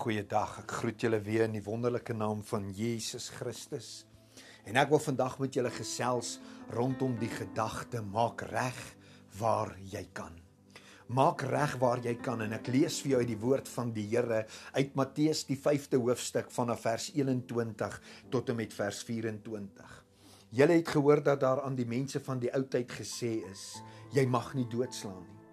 Goeiedag. Ek groet julle weer in die wonderlike naam van Jesus Christus. En ek wil vandag met julle gesels rondom die gedagte maak reg waar jy kan. Maak reg waar jy kan en ek lees vir jou uit die woord van die Here uit Matteus die 5de hoofstuk vanaf vers 21 tot en met vers 24. Julle het gehoor dat daar aan die mense van die ou tyd gesê is: jy mag nie doodslaan nie.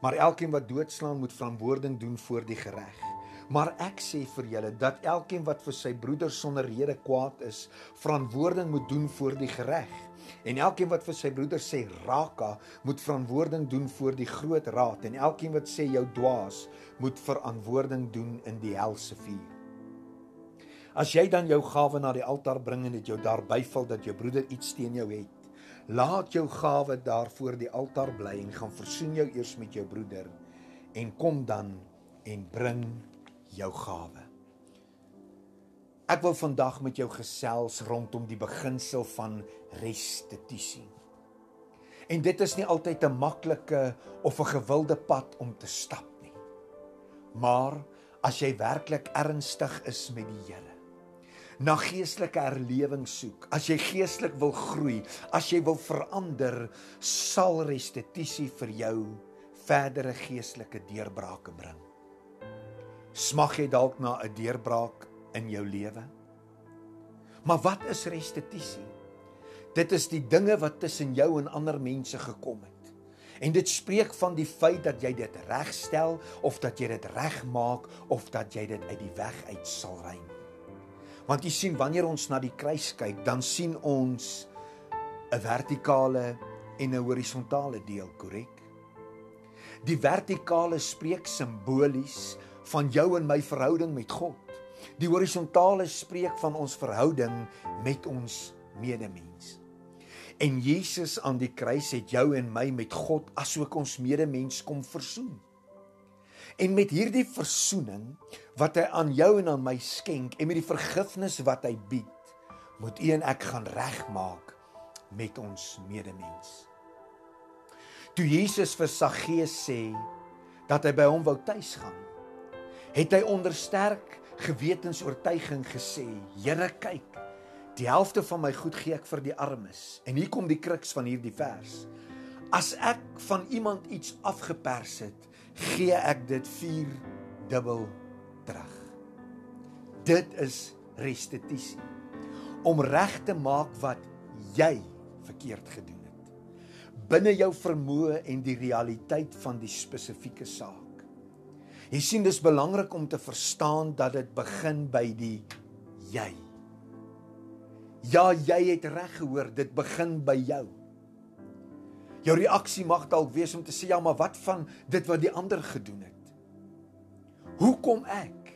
Maar elkeen wat doodslaan moet verantwoording doen voor die reg. Maar ek sê vir julle dat elkeen wat vir sy broeder sonder rede kwaad is, verantwoording moet doen voor die reg. En elkeen wat vir sy broeder sê raka, moet verantwoording doen voor die groot raad en elkeen wat sê jou dwaas, moet verantwoording doen in die helse vuur. As jy dan jou gawe na die altaar bring en dit jou daar byval dat jou broeder iets teen jou het, laat jou gawe daar voor die altaar bly en gaan versoen jou eers met jou broeder en kom dan en bring jou gawe. Ek wil vandag met jou gesels rondom die beginsel van restituisie. En dit is nie altyd 'n maklike of 'n gewilde pad om te stap nie. Maar as jy werklik ernstig is met die Here, na geestelike herlewing soek, as jy geestelik wil groei, as jy wil verander, sal restituisie vir jou verdere geestelike deurbrake bring. Smag jy dalk na 'n deurbraak in jou lewe? Maar wat is restituisie? Dit is die dinge wat tussen jou en ander mense gekom het. En dit spreek van die feit dat jy dit regstel of dat jy dit regmaak of dat jy dit uit die weg uit sal ruim. Want jy sien wanneer ons na die kruis kyk, dan sien ons 'n vertikale en 'n horisontale deel, korrek? Die vertikale spreek simbolies van jou en my verhouding met God. Die horisontale spreek van ons verhouding met ons medemens. En Jesus aan die kruis het jou en my met God asook ons medemens kom versoen. En met hierdie versoening wat hy aan jou en aan my skenk en met die vergifnis wat hy bied, moet u en ek gaan regmaak met ons medemens. Toe Jesus vir Saggeus sê dat hy by hom wou tuis gaan, het hy onder sterk gewetensoortuiging gesê: "Here, kyk, die helfte van my goed gee ek vir die armes." En hier kom die kruks van hierdie vers. As ek van iemand iets afgepers het, gee ek dit vier dubbel terug. Dit is restituisie. Om reg te maak wat jy verkeerd gedoen het. Binne jou vermoë en die realiteit van die spesifieke saak. Jy sien dis belangrik om te verstaan dat dit begin by die jy. Ja, jy het reg gehoor, dit begin by jou. Jou reaksie mag dalk wees om te sê ja, maar wat van dit wat die ander gedoen het? Hoekom ek?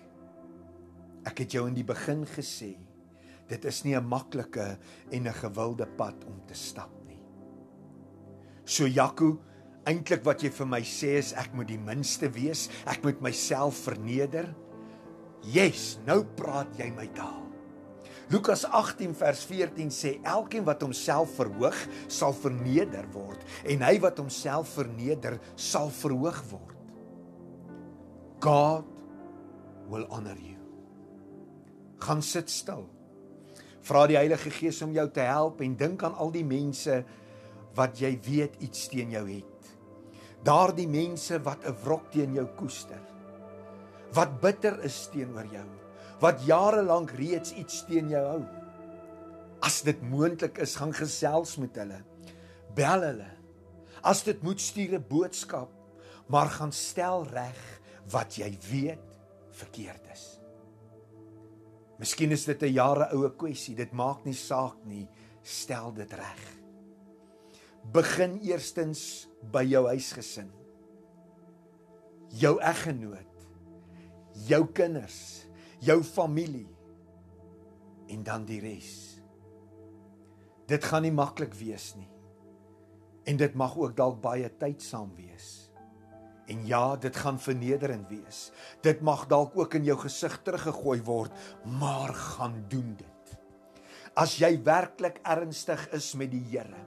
Ek het jou in die begin gesê, dit is nie 'n maklike en 'n gewilde pad om te stap nie. So Jaco, Eintlik wat jy vir my sê is ek moet die minste wees, ek moet myself verneder. Yes, nou praat jy my taal. Lukas 18 vers 14 sê elkeen wat homself verhoog, sal verneder word en hy wat homself verneder, sal verhoog word. God will honor you. Gaan sit stil. Vra die Heilige Gees om jou te help en dink aan al die mense wat jy weet iets teen jou het daardie mense wat 'n wrok teen jou koester wat bitter is teenoor jou wat jare lank reeds iets teen jou hou. As dit moontlik is gaan gesels met hulle bel hulle. As dit moet stuur 'n boodskap maar gaan stel reg wat jy weet verkeerd is. Miskien is dit 'n jare oue kwessie dit maak nie saak nie stel dit reg begin eerstens by jou huisgesin. Jou eggenoot, jou kinders, jou familie en dan die res. Dit gaan nie maklik wees nie. En dit mag ook dalk baie tydsaam wees. En ja, dit gaan vernederend wees. Dit mag dalk ook in jou gesig teruggegooi word, maar gaan doen dit. As jy werklik ernstig is met die Here,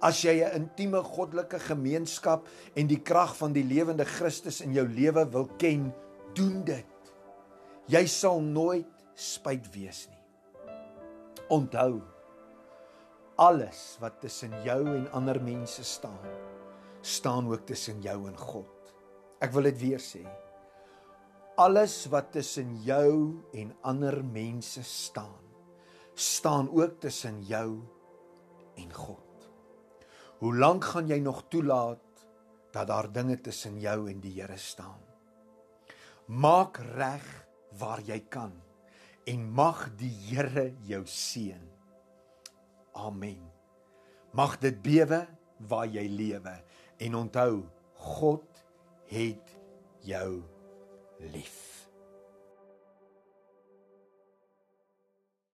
as jy 'n intieme goddelike gemeenskap en die krag van die lewende Christus in jou lewe wil ken, doen dit. Jy sal nooit spyt wees nie. Onthou alles wat tussen jou en ander mense staan, staan ook tussen jou en God. Ek wil dit weer sê. Alles wat tussen jou en ander mense staan, staan ook tussen jou en God. Hoe lank gaan jy nog toelaat dat daar dinge tussen jou en die Here staan? Maak reg waar jy kan en mag die Here jou seën. Amen. Mag dit bewe waar jy lewe en onthou God het jou lief.